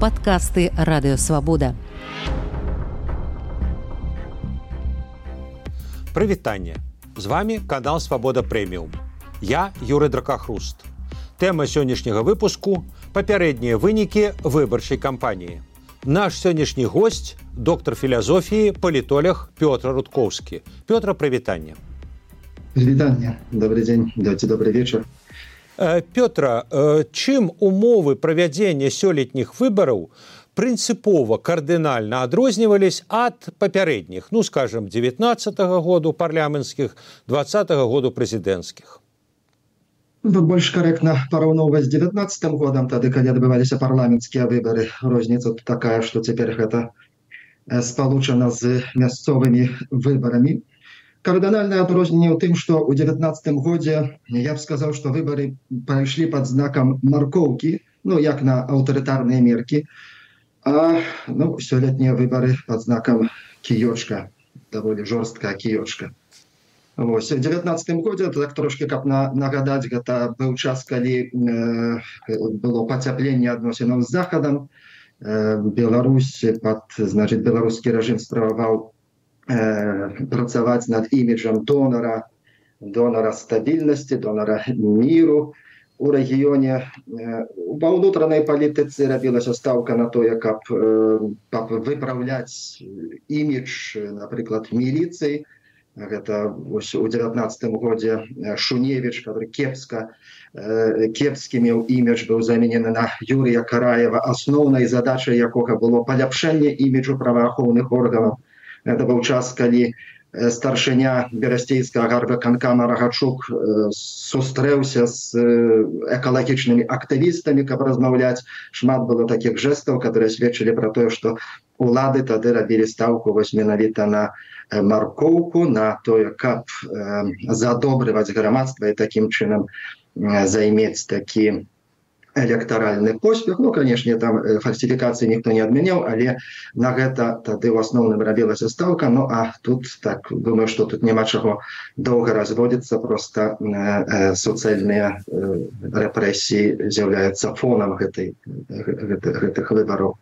падкасты радыёвабода. Прывітанне. З вами канал Свабода прэміум. Я Юры Дракахруст. Тэма сённяшняга выпуску папярэднія вынікі выбарчай кампаніі. Наш сённяшні госць доктор філазофіі палітолях Пётра Рудкоўскі. Пётра прывітання. Прывітанне, добрый дзень, дайце добрый вечар. Э, Пётра, э, чым умовы правядзення сёлетніх выбараў прынцыпова кардынальна адрознівались ад папярэдніх ну скажем 19 -го году парламенцкіх 20 -го году прэзідэнцкіх ну, больш карэктна параўноўваць з 19 годам тады калі адбываліся парламенцкія выбары розніца такая што цяпер гэта спалучана з мясцовымі выбарамі кардынальнае адрозненне ў тым што ў 19 годзе я б сказаў што выбары прайшлі под знакам маркоўкі ну як на аўтарытарныя меркі А ну, сёлетнія выбары под знаком кіёчка даволі жорсткая кіёчка Вось, в девятнадцатым годзе так трошки каб на нагадаць гэта быў час калі э, было пацяпленне адносінаў з захадам э, Беларусь под значит беларускі рэжым справаваў працаваць над іміджам донора донора стабільнасці донора міру у рэгіёне ва ўнутранай палітыцы рабілася стаўка на тое каб, выпраўляць імідж напрыклад міліцыі гэта ось у девятнадцатым годзе шуневич который кепска кепскі меў імідж быў заменены на юрыя караева асноўнай задачай якога было паляпшэнне іміджу праваахоўных органаў это быў час калі у старшыня берасцейскага гарбаканкама рагачук сустрэўся з экалагічнымі актывістамі каб размаўляць шмат было такіх жэстаў которые сведчылі про тое что улады тады рабілі стаўку вось менавіта на маркоўку на тое каб задобрываць грамадства і таким чынам займець такі электаральны поспех. Ну конечно там э, фальсифікацыі ніхто не адмяняў але на гэта тады ў асноўным рабілася стаўка. Ну а тут так думаю что тут няма чаго доўга разводіцца просто э, э, суцэльныя рэпрэсіі з'яўляюцца фонам гэтай гэтых выбараў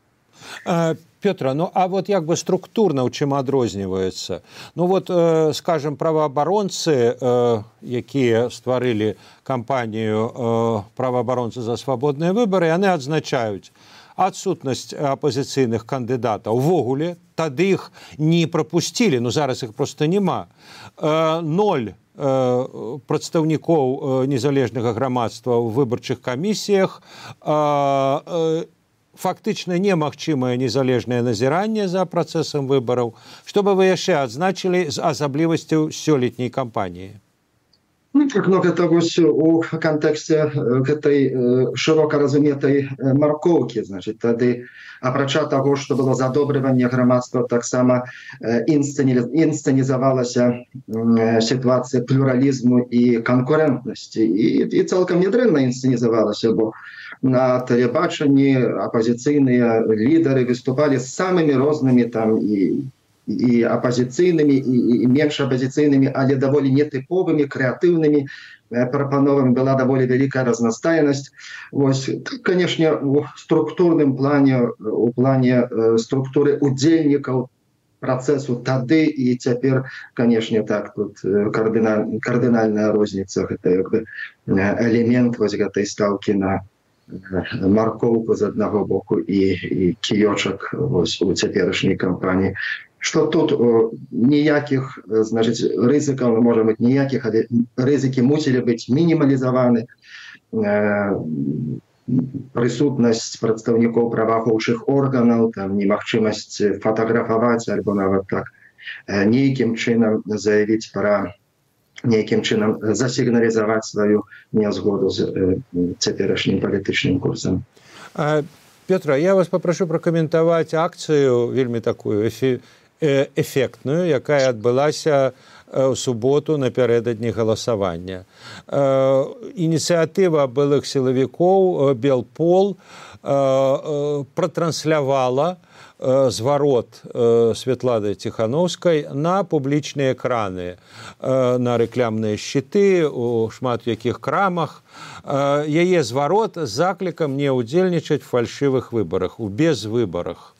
Петра, ну а вот як бы структурна ў чым адрозніваецца? Ну вот э, скажем праваабаронцы э, якія стварылі кампанію э, праваабаронцы за свабодныя выбары яны адзначаюць адсутнасць апозіцыйных кандыдатаў. Увогуле тады іх не прапусцілі ну зараз іх просто няма. Э, ноль э, прадстаўнікоў э, незалежнага грамадства ў выбарчых камісіях. Э, фактычна немагчымае незалежнае назіранне за працэсам выбараў што бы вы яшчэ адзначылі з асаблівасцяў сёлетняй кампаніі. Ну, как много того у кантэксце гэтай шырока разуметай маркоўкі значит тады апрача того что было задобрыванне грамадства таксама інсцэнізавалася сітуацыя плюралізму і канкурентнасці і, і цалкам нядрэнна інсцэнізавалася бо на тэлебачанні апозіцыйныя лідары выступалі з самымі рознымі там і і апозіцыйнымі і, і менш апозіцыйнымі але даволі нетыповымі крэатыўнымі. Прапановамі была даволі вялікая разнастайнасць. Вось канешне у структурным плане у плане структуры удзельнікаў працэсу тады і цяпер канешне так тут кардыналь кардынальная розніца гэта як бы элемент вось гэтай стаўкі на маркоўку з аднаго боку і, і кіёчак у цяперашняй кампаніі. Что тут ніякіх значыць рызыкаў мы можа быць ніякіх але рызыкі мусілі быць мінімалізаваны. Прысутнасць прадстаўнікоў праваахоўчых органаў там немагчымасць фатаграфаваць альбо нават так нейкім чынам заявіць пра нейкім чынам засігналізаваць сваю нязгоду з цяперашнім палітычным курсам. Петра, я вас попрошу пракаментаваць акцыю вельмі такую эфектную, якая адбылася ў суботу напярэдадні галасавання ініцыятыва былых сілавікоў белпол пратранслявала зварот Святлады Ціхановскай на публічныя экраны, на рэклямныя шчыты у шмат якіх крамах. Яе зварот з заклікам не ўдзельнічаць фальшывых выбарах, у безвыбарах.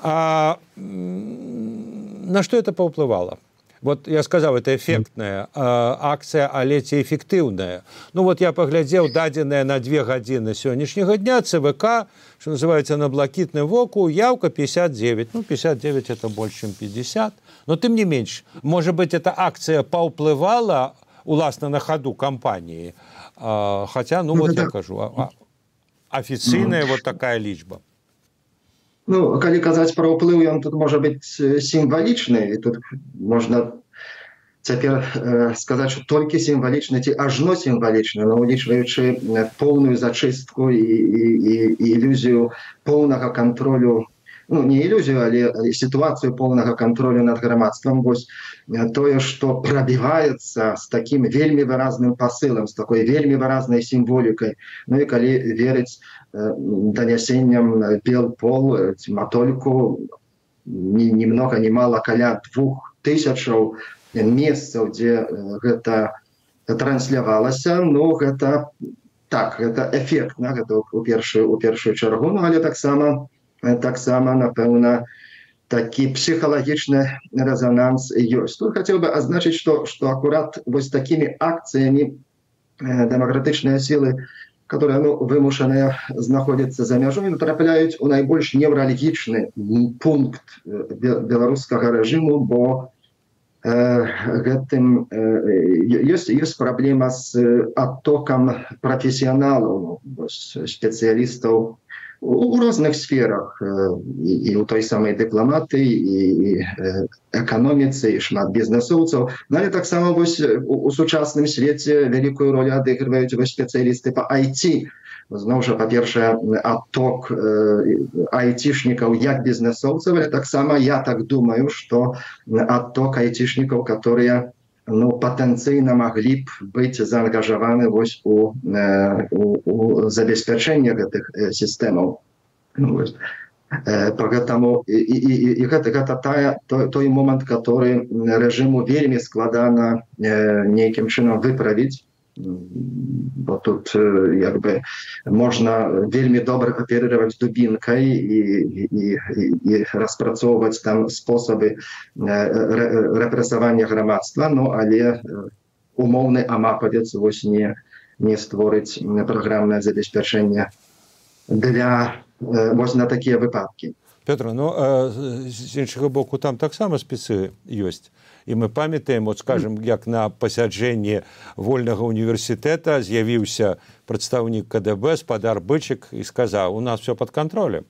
А, на что это паўплывала? Вот я сказаў это эфектная акцыя але ці эфектыўная ну вот я паглядзеў дадзеная на две гадзіны сённяшняга дня цвк что называется на блакітным воку явка 59 ну 59 это больше чем 50 но тым не менш может быть эта акция паўплывала уласна на ходу кампаніі хотя ну вот я кажу афіцыйная вот такая лічба Ну, калі казаць пра ўплыў ён тут можа быць сімвалічны і тут можна цяпер э, сказаць што толькі сімвалічна ці ажно сімвалічна но улічваючы поўную зачыстку і, і, і ілюзію поўнага кантролю ну, не ілюзію але сітуацыю поўнага кантролю над грамадствам вось тое што прабіваецца з такім вельмі выразным пасылам з такой вельмі выразнай сімволікай Ну і калі верыць данясеннем бел пол матольку ни, ни много ни мало каля двух тысячаў месцаў дзе гэта транслявалася. Но гэта так это эфектна гэта у першую у першую чаргу. Ну, але таксама таксама напэўна такі псіхалагічны резонанс ёсць. Тут хотел бы азначыць что что акурат вось такими акцыямі дэмакратычныя сілы которые ну, вымушаныя знаходзяцца за мяжой трапляюць у найбольш невралагічны пункт беларускага рэжыму бо э, гэтым э, ёсць ёсць праблема з адтокам прафесіяналаў ну, спецыялістаў розных сферах і у той самай дыпламаты і эканоміцы і шмат бізнесоўцаў але таксама вось у сучасным свеце вялікую ролю адыгрываюць вось спецыялісты по айти зноў жа па-першае адток айцішнікаў як бізнесоўцаў таксама я так думаю что адток айцішнікаў которые у ну, патэнцыйна маглі б быць заангажаваны вось у, у, у забеспячэнне гэтых сістэмаў ну, э, гэтаму і, і, і, і гэта гэта тая той, той момант который рэжыму вельмі складана э, нейкім чынам выправіць bo тут można wielmi dobrze operować dubinką i, i, i, i rozpracować tam sposoby re, represowania gramactwa, no ale umowny amapowiec właśnie nie stworzyć programne zabezpieczenie dla właśnie na takie wypadki. Piotr, no z innego boku tam tak samo spisy jest. І мы памятаем вот скажем як на пасяджэнні вольнага універсітэта з'явіўся прадстаўнік кДб спадар бычык і сказаў у нас все под контролем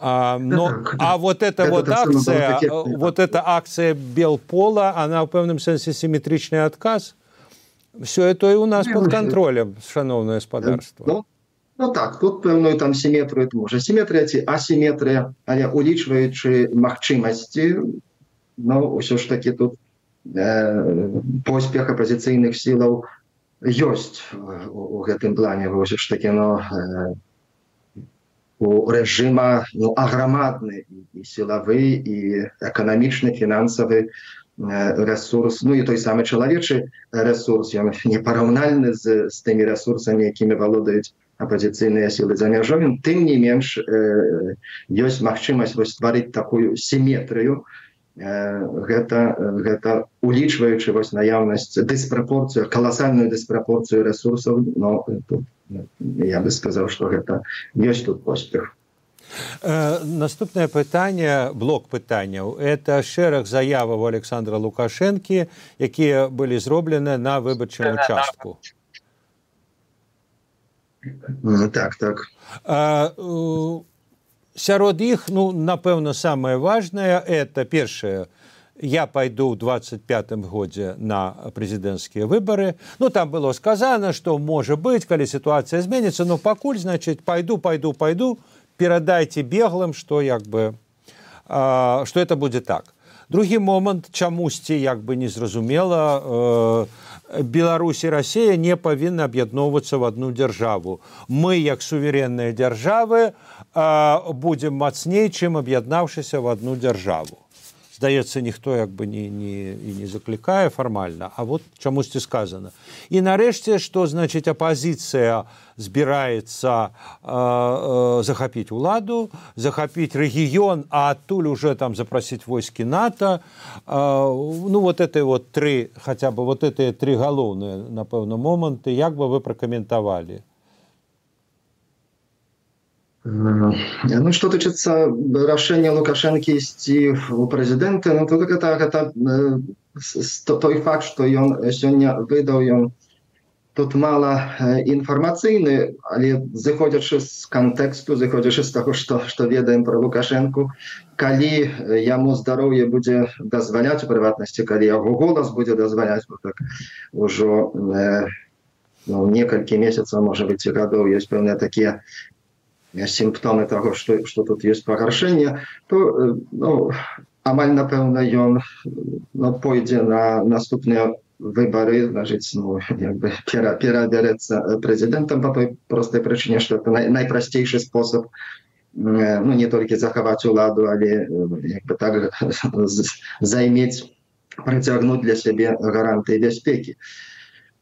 а, но, а вот эта это вот акция вот эта акция белпола она в пэўным сэнсе симметричный отказ все это и у нас под контролем шановное спадарство ну, ну так тут пэўную там симметрию можа симметрия ці асимметрия але улічваючы магчымасці но ўсё ж таки тут э, поспех апозіцыйных сілаў ёсць у гэтым плане. Вось ж таки но э, у рэжыма ну аграмадны і сілавы і эканамічны фінансавы ресурс ну і той самы чалавечы ресурс ён непараўнальны з, з тымі ресурсамі якімі валодаюць апозіцыйныя сілы за мяжовым тым не менш э, ёсць магчымасць вось стварыць такую сіметрыю гэта гэта улічваючы вось наяўнасць дыспрапорцыю каласальную дыспрапорцыю ресурсаў но тут я бы сказаў что гэта ёсць тут поспех. Наступнае пытанне блок пытанняў. Это шэраг заяваў александра лукашэнкі якія былі зроблены на выбарчым участку. Так так. А, сярод іх ну напэўна самое важное это першае я пойду ў двадцать пятым годзе на прэзідэнцкія выборы ну там было сказано что можа быть калі сітуацыя зменится но пакуль значит пойду пойду пойду перадайте беглым что як бы что это будет так другі момант чамусьці як бы незразумела э, Беларусь і Росія не павінны аб'ядноўвацца в одну дзяржаву. Мы як суверенныя дзяржавы будзем мацней чым аб'яднаўшыся в одну дзяржаву здаецца ніхто як бы не, не, і не заклікае фармальна а вот чамусьці сказано. І нарэшце што значыць апазіцыя збіраецца э, э, захапіць уладу захапіць рэгіён а адтуль уже там запрасіць войскі нато. Э, ну вот это вот тры хотя бы вот это тры галоўныя напэўна моманты як бы вы пракаментавалі Ну, что тычыцца рашэння лукашэнкі ісці у прэзідэнты ну, то гэта, гэта той факт што ён сёння выдаў ён тут мала інфармацыйны але зыходзячы з кантэксту зыходзячы з таго што што ведаем пра лукашэнку калі яму здароўе будзе дазваляць у прыватнасці калі яго голас будзе дазваляць так ужо ну, некалькі месяцаў можа быць і гадоў ёсць пэўныя такія сімптомы таго што, што тут ёсць пагаршэнне то ну, амаль напэўна ён ну, пойдзе на наступныя выборы значыць ну, пера, перабярэцца прэзідэнтам по той простай прычыне што это най, найпрасцейшы спосаб ну, не толькі захаваць уладу але бы так займець прыцягнуць для сябе гаранты бяспекі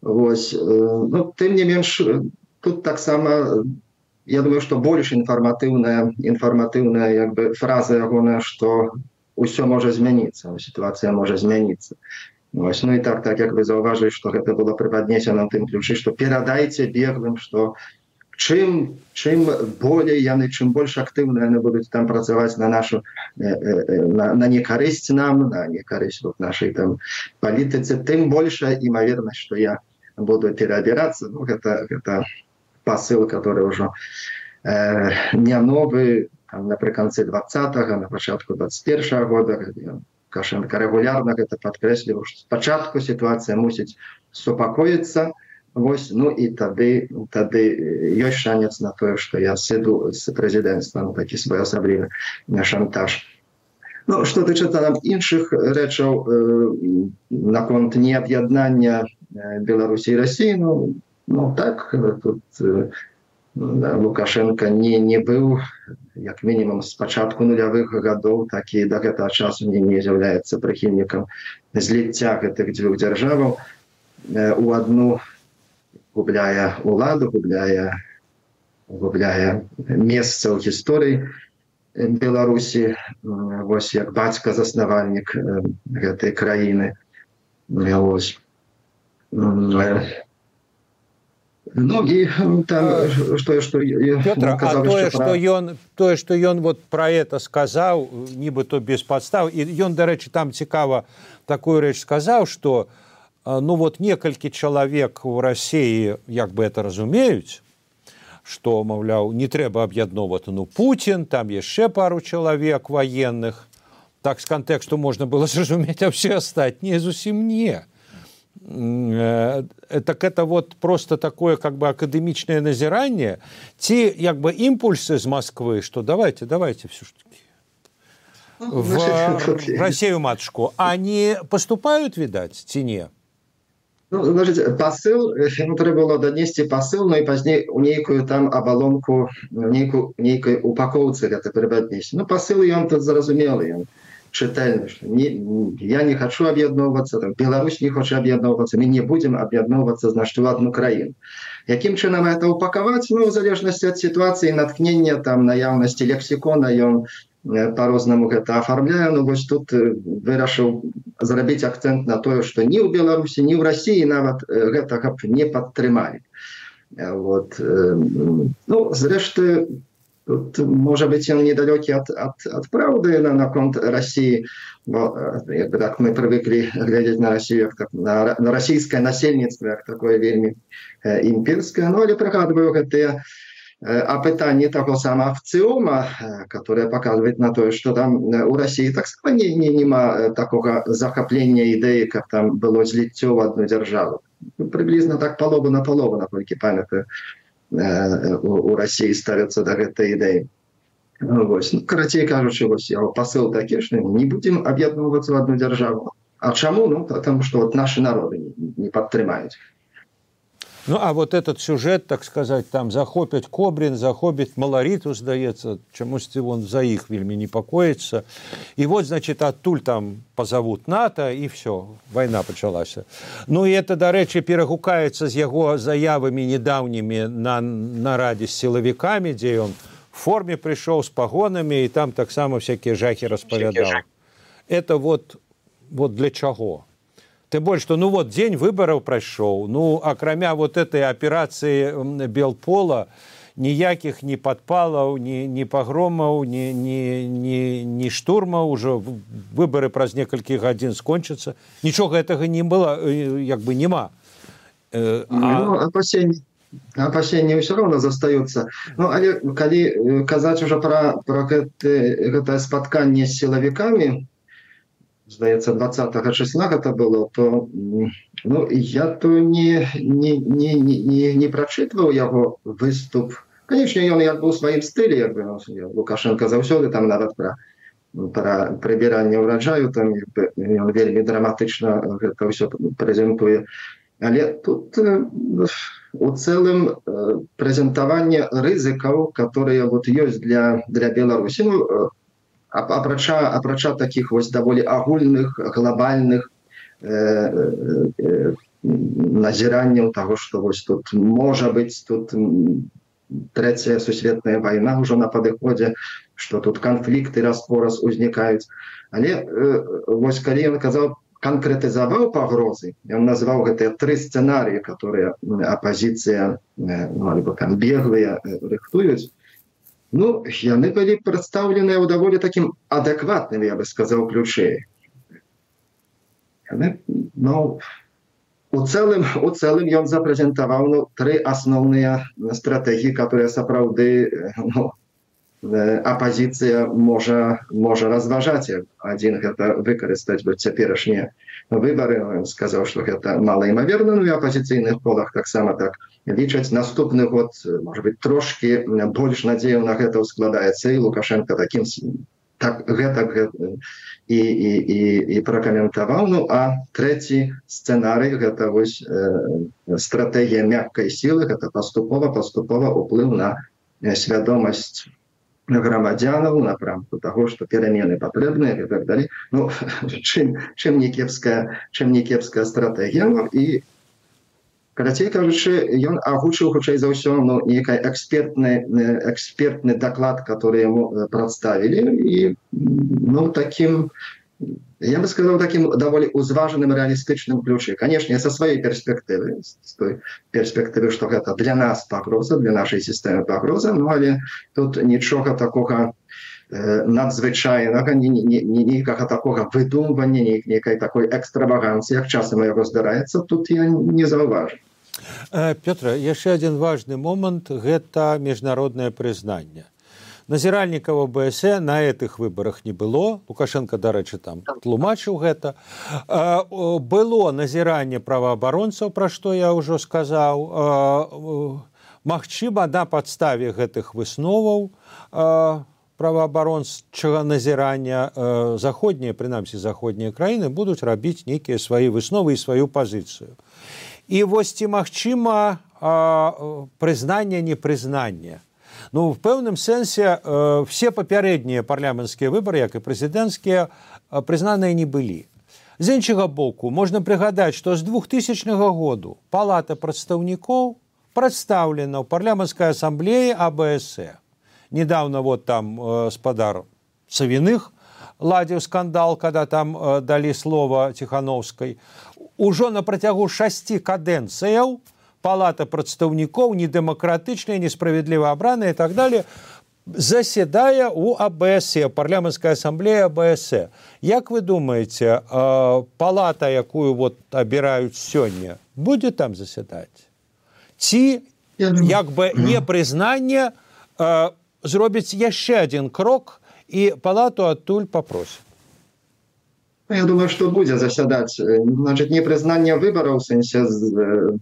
Вось ну, тым не менш тут таксама я думаю что больше інфарматыўная інфарматыўная як бы фраза ягоная что ўсё можа змяніцца сітуацыя можа змяніцца Вось, ну і так так як вы заўважылі что гэта было прыпаднесена тым ключы что перадайце беглым что чым чым болей яны чым больш актыўна яны будуць там працаваць на нашу на, на некарысць нам на некарысць вот нашай там палітыцы тым большая імавернасць что я буду перабірацца ну, гэта гэта посыл, который уже э, не новый, там, наприкінці 20-го, на початку 21-го года, Кашенко регулярно это подкреслив, що спочатку ситуація мусить супокоїтися, Ось, ну і тоді, тоді є шанс на те, що я сиду з президентства, ну такий своєособлівий шантаж. Ну, що тичиться нам інших речей, е, на конт необ'єднання Білорусі і Росії, ну, Ну так тут Лукашенко не, не быў як мінімум з пачатку нулявых гадоў такі да гэтага часу не не з'яўляецца прыхільнікам зліцця гэтых дзвюх дзяржаваў у адну губляе уладу губляе губляе месца ў гісторыі Беларусі вось як бацька заснавальнік гэтай краіны ось Ну і там что что Петр, а тое что ён тое что ён вот про это сказаў нібыто без подстав. І ён дарэчы там цікава такую рэч сказаў что ну вот некалькі чалавек у рассеі як бы это разумеюць что маўляў не трэба аб'ядноўваць ну Путін там яшчэ пару чалавек военных. Так з кантэксту можна было зразумець а все астатнія зусім не. Э, так это вот просто такое как бы акадэмічнае назіранне ці як бы імпульсы з москвы что давайте давайте все ж таки ну, в россию матушку. Они поступают видать ці не? Ну, значит, посыл трэба было данесці посыл но ну, і пазней у нейкую там абалонку нейку нейкай упакоўцы гэта перабаднесці ну посыл ён тут зразумелы ён чытальны не, я не хочу аб'ядноўвацца там Беларусь не хоча аб'ядноўвацца мы не будем аб'ядноўвацца значит одну краіну якім чынам это упакаваць ну в залежнасці ад сітуацыі натхнення там наяўнасці лексікона ён по-рознаму гэта оформляю Ну вось тут вырашыў зрабіць акцент на тое что ні ў Беларусі ні ў Росіі нават гэтага не падтрымалі вот ну зрэшты Тут, od prawdy na, na kąt Rosji, bo jakby tak my przywykli глядeć na Rosję, jak tak, na, na rosyjskie nasielnictwo, jak takie wielmi e, imperskie, no ale пригадываю te a pytanie tego sama w Cyuma, które pokazuje na to, że tam u Rosji tak samo nie, nie, nie ma takiego zachaplenia idei, jak tam było zlicie w одну державу. Приблизно так полову на полову, насколько памятаю. У Росіі ставяцца да гэтай ідэі Вось. Ну, карацей кажучы вось яго пасыл такі што не будзем аб'ядноўвацца в одну дзяржаву А чаму ну потому что вот наши народы не падтрымаюць Ну а вот этот сюжет так сказать там захопяць кобрин захопіць малариту здаецца чамусьці вон за іх вельмі непакоіцца і вот значит адтуль там позовут нато і все война пачалася ну і это дарэчы перагукаецца з яго заявамі недаўнімі на нарадзе з сілавікамі дзе ён форме прыйшоў з пагонамі і там таксама всякие жахи распавядаў это вот вот для чаго Тым больш што ну вот дзень выбараў прайшоў ну акрамя вот этой аперацыі белпола ніякіх ні падпалаў ні ні пагромаў ні ні ні ні штурма ўжо выбары праз некалькі гадзін скончацца нічога гэтага не было як бы няма а... ну, опасенні опасенні ўсё роўна застаюцца ну але калі казаць уже пра пра гэты, гэтае спатканне з сілавікамі здаецца 20 числа гэта было то ну я то не не не не, не, прачытваў яго выступ. Конечно ён як быў сваім стылі як бы ну, лукашенко заўсёды там нават пра пра прыбіранне ўраджаю там ён вельмі драматычна гэта ўсё прэзентуе але тут у цэлым прэзентаванне рызыкаў которые вот ёсць для для беларусі ну, апрача апрача таких вось даволі агульных глобальных э, э, э, назіранняў того что вось тут можа быть тут третья сусветная война уже на падыходзе что тут конфликты распораз узнікаюць але э, вось калі ён казаў конкретызаваў пагрозы он назваў гэтыя тры сцэнарыі которые апозіцыя э, ну, там беглыя э, рыхтуюць Ну, яны былі прадстаўленыя ў даволі такім адэкватным, я бы сказаў ключэй. Ну, у цэлым у цэлым ён запрэзентаваў ну, тры асноўныя стратэгіі, которые сапраўды ну, апозіцыя можа можа разважаць адзін гэта выкарыстаць бы цяперашнія выбары сказаў што гэта малаімаверна ну і апозіцыйных колах таксама так лічаць наступны год может быть трошки больш надзеяў на гэта складаецца і лукашенко таким так гэта і, і, і, і пракаментаваў ну а трэці сцэнарый гэта вось э, стратегія мяккай сілы гэта паступова паступова уплыў на свядомасць грамадзянаў напрамку таго што перамены патрэбныя і так далей. Ну чым чым не кепская чым не кепская стратегія ну, і карацей кажучы ён агучыў хутчэй за ўсё ну некай экспертны экспертны даклад который ему прадставілі. І ну таким я бы сказал таким даволі узважаным реалістычным ключы конечно со сваёй перспектывы з той перспектывы что гэта для нас пагроза для нашай сістэмы пагроза ну але тут нічога такога надзвычайнага нейкага такога выдумвання нейкай такой экстраваганцыі як часам яго здараецца тут я не заўважу Э, Пётра, яшчэ адзін важны момант гэта міжнароднае прызнанне. Назіральнікаў БС на гэтых выбарах не было. Лукашенко, дарэчы, там тлумачыў гэта. Было назіранне праваабаронцаў, пра што я ўжо сказаў. Магчыма, на падставе гэтых высноваў праваабарончага назірання заходнія, прынамсі заходнія краіны будуць рабіць нейкія свае высновы і сваю пазіцыю і вось ці магчыма прызнанне непрызнання ну в пэўным сэнсе э, все папярэднія парламенцкія выбары як і прэзідэнцкія прызнаныя не былі. З іншага боку можна прыгадаць што з двухтысячнага году палата прадстаўнікоў прадстаўлена ў парламенцкай асамблеі абс недавно вот там э, спадар савіных ладзіў скандал когда там э, далі слова ціхановскай. Ужо на працягу шасці кадэнцыяў палата прадстаўнікоў недэмакратычная несправядліва абраная і так далее заседае у абс парламенская ассамблея абс як вы думаете палата якую вот абіраюць сёння будзе там заседаць? Ці як бы непрызнанне зробіць яшчэ адзін крок і палату адтуль попросіць Я думаю, што будзе засядаць значит непрызнанне выбараў сэнсе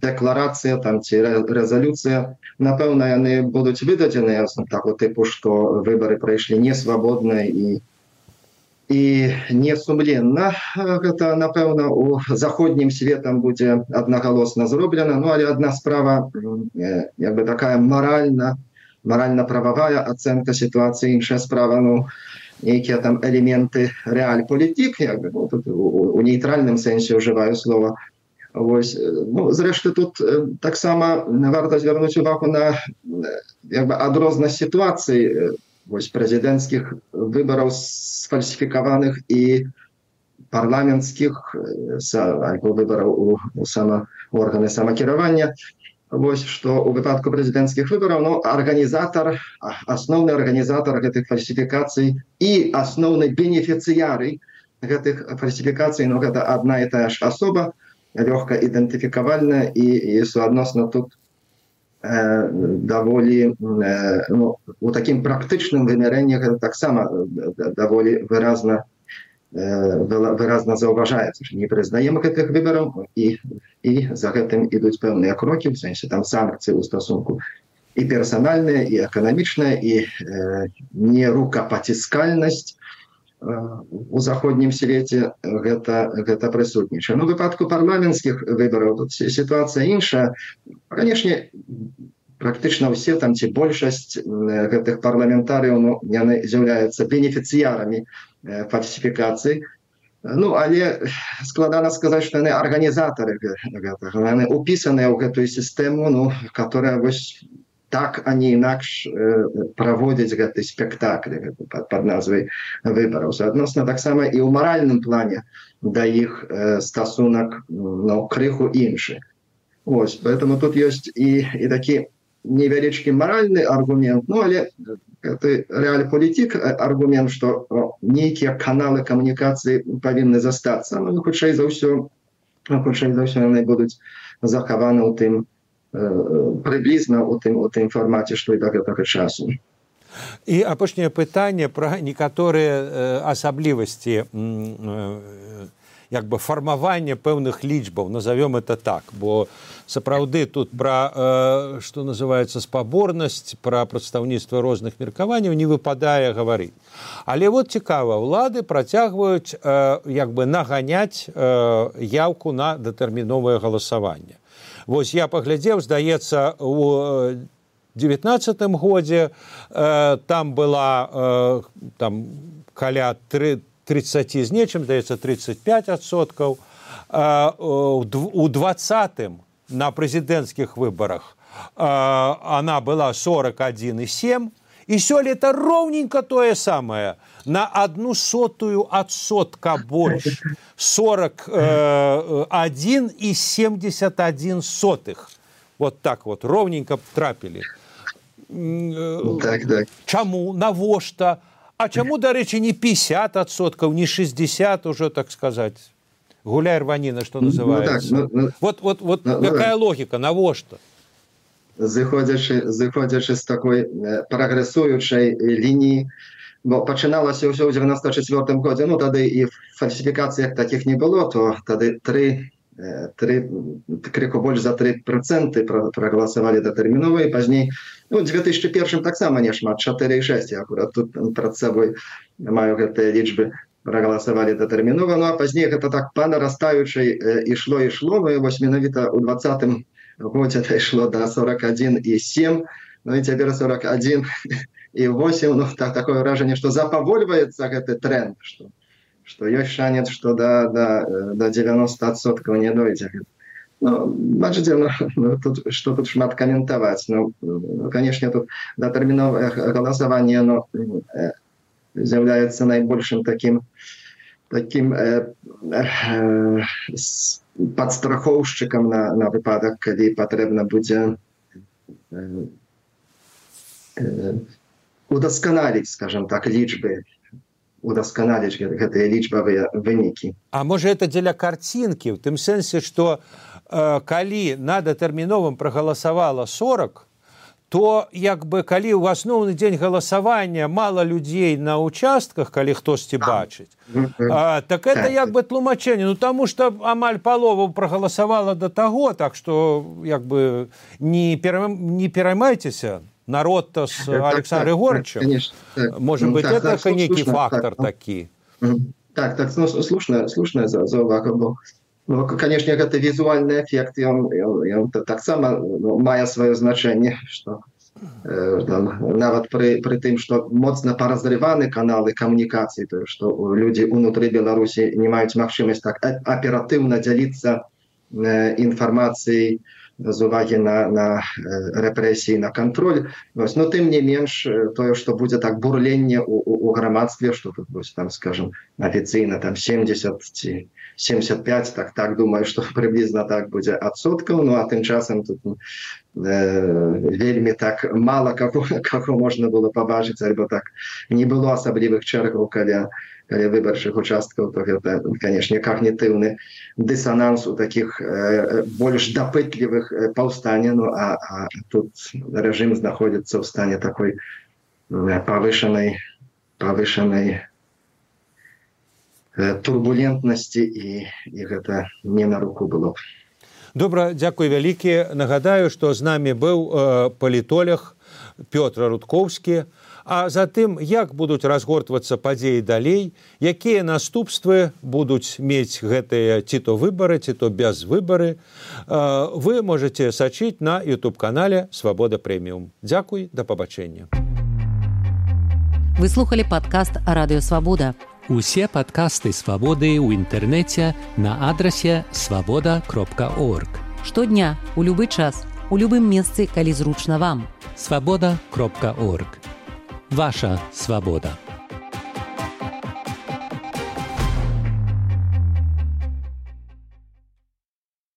дэкларацыя там ці рэзалюцыя напэўна яны будуць выдадзеныя таго тыпу што выбары прайшлі несвабодна і і несумленна гэта напэўна у заходнім светам будзе аднагалосна зроблена ну але адна справа як бы такая маральна маральна-прававая ацэнка сітуацыі іншая справа ну нейкія там элементы рэаль політик як бы ну, тут у, у нейтральным сэнсе ўжываю слова Вось, ну, зрэшты тут таксама варта звярнуць увагу на як бы адрознасць сітуацыі вось прэзідэнцкіх выбараў сфальсіфікаваных і парламенцкіх выбараў у, у сама органы самакіравання Вось што у выпадку прэзідэнцкіх выбараў ну, арганізатар асноўны арганізатар гэтых фальсіфікацый і асноўны бенефіцыяры гэтых фальсіфікацый ну, гэта адна і тая ж асоба лёгка ідэнтыфікавальная і, і суадносна тут э, даволі э, ну, у такім практычным вымярэнні гэта таксама даволі выразна выразна заўважаецца не прызнаем гэтых выбараў і і за гэтым ідуць пэўныя крокі сэнсе там санкцыі ў стасунку. І персанальная і эканамічная і э, не рукапаціскальнасць э, у заходнім свеце гэта гэта прысутнічае. Ну выпадку парламенцкіх выбараў тут сітуацыя іншая. Канешне практычна ўсе там ці большасць гэтых парламентарыяў ну, яны з'яўляюцца бенефіцыярамі фальсіфікацыі Ну але складана сказаць што яны арганізатары яны упісаныя ў гэтую сістэму ну которая вось так а не інакш праводзіць гэты спектакль под, под назвай выбараў адносна таксама і ў маральным плане да іх стасунак ну, крыху іншы. Ось поэтому тут ёсць і, і такі невялічкі маральны аргумент ну але это реаль політик аргумент что нейкія каналы камунікацыі павінны застацца ну, хутчэй за ўсё хутчэй за ўсё яны будуць захаваны ў тым прыблізна у тым у тым фармаце што і да гэтага часу. І апошняе пытанне пра некаторыя асаблівасці як бы фармаванне пэўных лічбаў назовём это так. Бо сапраўды тут пра э, што называется спаборнасць пра прадстаўніцтва розных меркаванняў не выпадае гаварыць. Але вот цікава ўлады працягваюць э, як бы наганяць э, яўку на датэрміновае галасаванне. Вось я паглядзеў здаецца у девятнадцатым годзе э, там была э, там каля три 30 з нечым даецца 35 адсоткаў. У двадцатым на прэзідэнцкіх выбарах она была 41,7 і сёлета роўненька тое самае на одну сотую адсотка больш. 41 і 71 сотых. Вот так вот роўненька трапілі. Так, так. чаму навошта? А чаму дарэчы не 50соткаў не 60 уже так сказать? Гуляй рваніна что называется ну, так, ну, ну, вот вот вот ну, какая ну, логіка навошта зыходзячы зыходзячы з такой прагрэсуючай лініі бо пачыналася ўсё ў 94 годзе ну тады і фальсіфікацыях таких не было то тады три 3 крыху больш за 3 проценты прагаласавалі датэрміновыя пазней ну, 2001 таксама не шмат 46 акурат тут прад сабой маю гэтыя лічбы прагаласавалі датэрмінова ну а пазней гэта так па нарастаючай ішло ішло ну, вось менавіта у двадцатым годзе ішло до 41 і 7 ну і цяпер 41 і 8 ну так такое ўражанне што запавольваецца гэты тренд что что ёсць шанец что да да до 90соткаў не дойдзе ну, бачыце ну, ну, тут что тут шмат каментаваць ну, ну конечно тут датэрміновае галасаванне но э, з'яўляецца найбольшым таким таким э, э, падстрахоўшчыкам на, на выпадак калі патрэбна будзе э, э, удасканаліць скажем так лічбы удасканаліць гэтыя лічбавыя вынікі. А можа это дзеля карцінкі у тым сэнсе што э, калі на датэрміновым прагаласавала 40 то як бы калі ў асноўны дзень галасавання мала людзей на участках калі хтосьці бачыць а, так это як бы тлумачэнне. Ну таму что амаль палову прагаласавала до таго так что як бы не пера... не пераймайцеся народ то с александр егорычем. может быть это нейкі фактор такі так так слушная слушная за увага бо Ну, конечно гэта візуальны эфект ён, ён, ён таксама ну, мае сваё значэнне что э, нават пры, пры тым что моцна паразрываны каналы камунікацыі то что людзі унутры беларусі не маюць магчымасць так аператыўна дзяліцца э, інфармацыяй з увагі на, на э, рэпрэсіі на кантроль вось, но тым не менш тое что будзе так бурленне у, у, у грамадстве что тут вось, там скажем афіцыйна там 70 ці 75 так так думаю что приблизно так будзе адсоткаў ну а тым часам тут э, вельмі так мало како како можна было побачыць альбо так не было асаблівых чэргаў каля каля выбарчых участкаў то гэта канешне когнітыўны дысонанс у таких э, больш дапытлівых э, паўстане ну а, а тут рэжым знаходзіцца ў стане такой э, павышанай павышанай турбулентнасці і, і гэта не на руку было добра дзякуй вялікі нагадаю што з намі быў э, палітолях пётра рудкоўскі затым як будуць разгортвацца падзеі далей якія наступствы будуць мець гэтыя ці то выбары ці то без выбары э, вы можете сачыць на youtube канале свабода прэміум дзякуй да пабачэння выслухали падкаст радыёвабода Усе падкасты свабоды ў інтэрнэце на адрасе свабода кропка орг. Штодня у любы час у любым месцы, калі зручна вам. Свабода кропка орг. Ваша свабода.